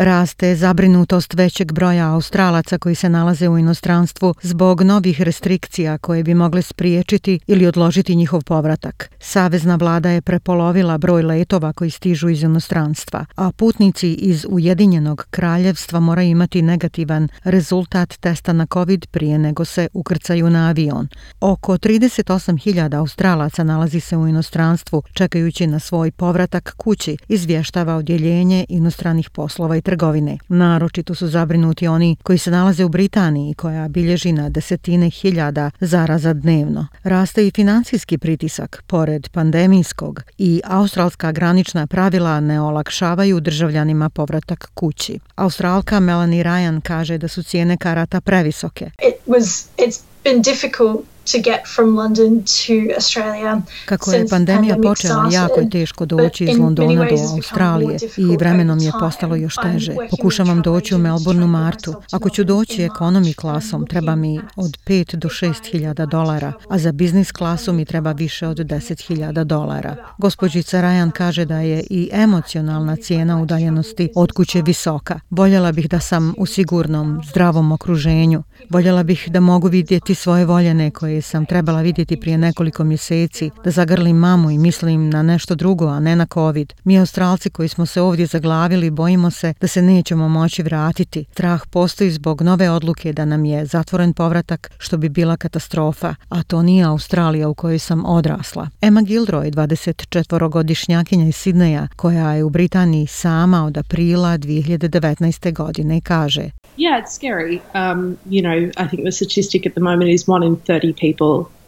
Raste zabrinutost većeg broja Australaca koji se nalaze u inostranstvu zbog novih restrikcija koje bi mogle spriječiti ili odložiti njihov povratak. Savezna vlada je prepolovila broj letova koji stižu iz inostranstva, a putnici iz Ujedinjenog kraljevstva moraju imati negativan rezultat testa na COVID prije nego se ukrcaju na avion. Oko 38.000 Australaca nalazi se u inostranstvu čekajući na svoj povratak kući, izvještava odjeljenje inostranih poslova i trgovine. Naročito su zabrinuti oni koji se nalaze u Britaniji koja bilježi na desetine hiljada zaraza dnevno. Raste i financijski pritisak pored pandemijskog i australska granična pravila ne olakšavaju državljanima povratak kući. Australka Melanie Ryan kaže da su cijene karata previsoke. It was, it's been difficult to get from London to Australia. Kako je pandemija počela, jako je teško doći iz Londona do Australije i vremenom je postalo još teže. Pokušavam doći u Melbourne u martu. Ako ću doći ekonomi klasom, treba mi od 5 do 6 hiljada dolara, a za biznis klasu mi treba više od 10 hiljada dolara. Gospođica Ryan kaže da je i emocionalna cijena udaljenosti od kuće visoka. Voljela bih da sam u sigurnom, zdravom okruženju. Voljela bih da mogu vidjeti svoje voljene koje sam trebala vidjeti prije nekoliko mjeseci, da zagrlim mamu i mislim na nešto drugo, a ne na COVID. Mi australci koji smo se ovdje zaglavili bojimo se da se nećemo moći vratiti. Strah postoji zbog nove odluke da nam je zatvoren povratak, što bi bila katastrofa, a to nije Australija u kojoj sam odrasla. Emma Gilroy, 24-godišnjakinja iz Sidneja, koja je u Britaniji sama od aprila 2019. godine, kaže Yeah, it's scary. Um, you know, I think the statistic at the moment is one in 30 people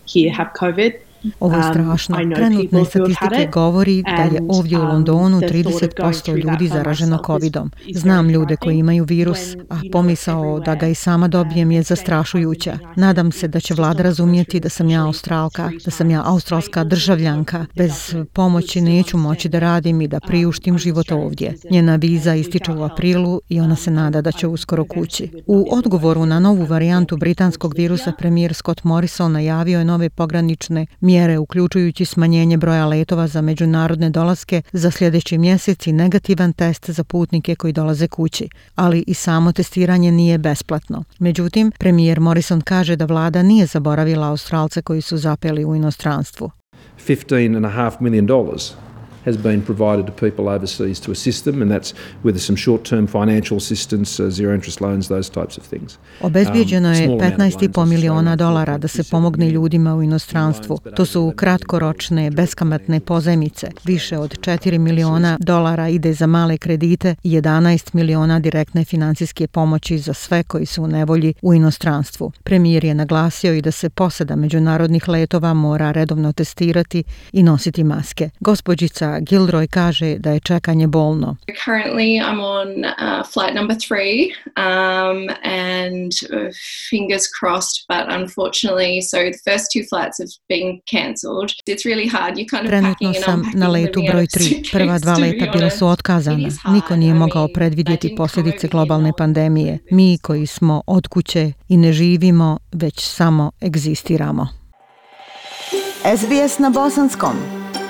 here have COVID. Ovo je um, strašno. Trenutne statistike govori da je ovdje u um, Londonu 30% ljudi zaraženo covidom. Znam ljude koji imaju virus, a pomisao da ga i sama dobijem je zastrašujuća. Nadam se da će vlada razumijeti da sam ja australka, da sam ja australska državljanka. Bez pomoći neću moći da radim i da priuštim život ovdje. Njena viza ističe u aprilu i ona se nada da će uskoro kući. U odgovoru na novu varijantu britanskog virusa premijer Scott Morrison najavio je nove pogranične mjere uključujući smanjenje broja letova za međunarodne dolaske za sljedeći mjesec i negativan test za putnike koji dolaze kući. Ali i samo testiranje nije besplatno. Međutim, premijer Morrison kaže da vlada nije zaboravila Australce koji su zapeli u inostranstvu. 15 and a half million dollars has been provided to people overseas to assist them and that's with some short term financial assistance uh, zero interest loans those types of things. Obezbijeđeno um, je 15,5 miliona dolara da se pomogne ljudima u inostranstvu. To su kratkoročne beskamatne pozajmice više od 4 miliona dolara ide za male kredite i 11 miliona direktne financijske pomoći za sve koji su u nevolji u inostranstvu. Premijer je naglasio i da se posada međunarodnih letova mora redovno testirati i nositi maske. Gospođica Gilroy kaže da je čekanje bolno. Currently I'm on uh, flight number three um, and uh, fingers crossed but unfortunately so the first two flights have been cancelled. It's really hard. You kind of Trenutno sam na letu broj 3. Prva dva leta bila su otkazana. Niko nije mogao predvidjeti posljedice globalne pandemije. Mi koji smo od kuće i ne živimo, već samo egzistiramo. SBS na bosanskom.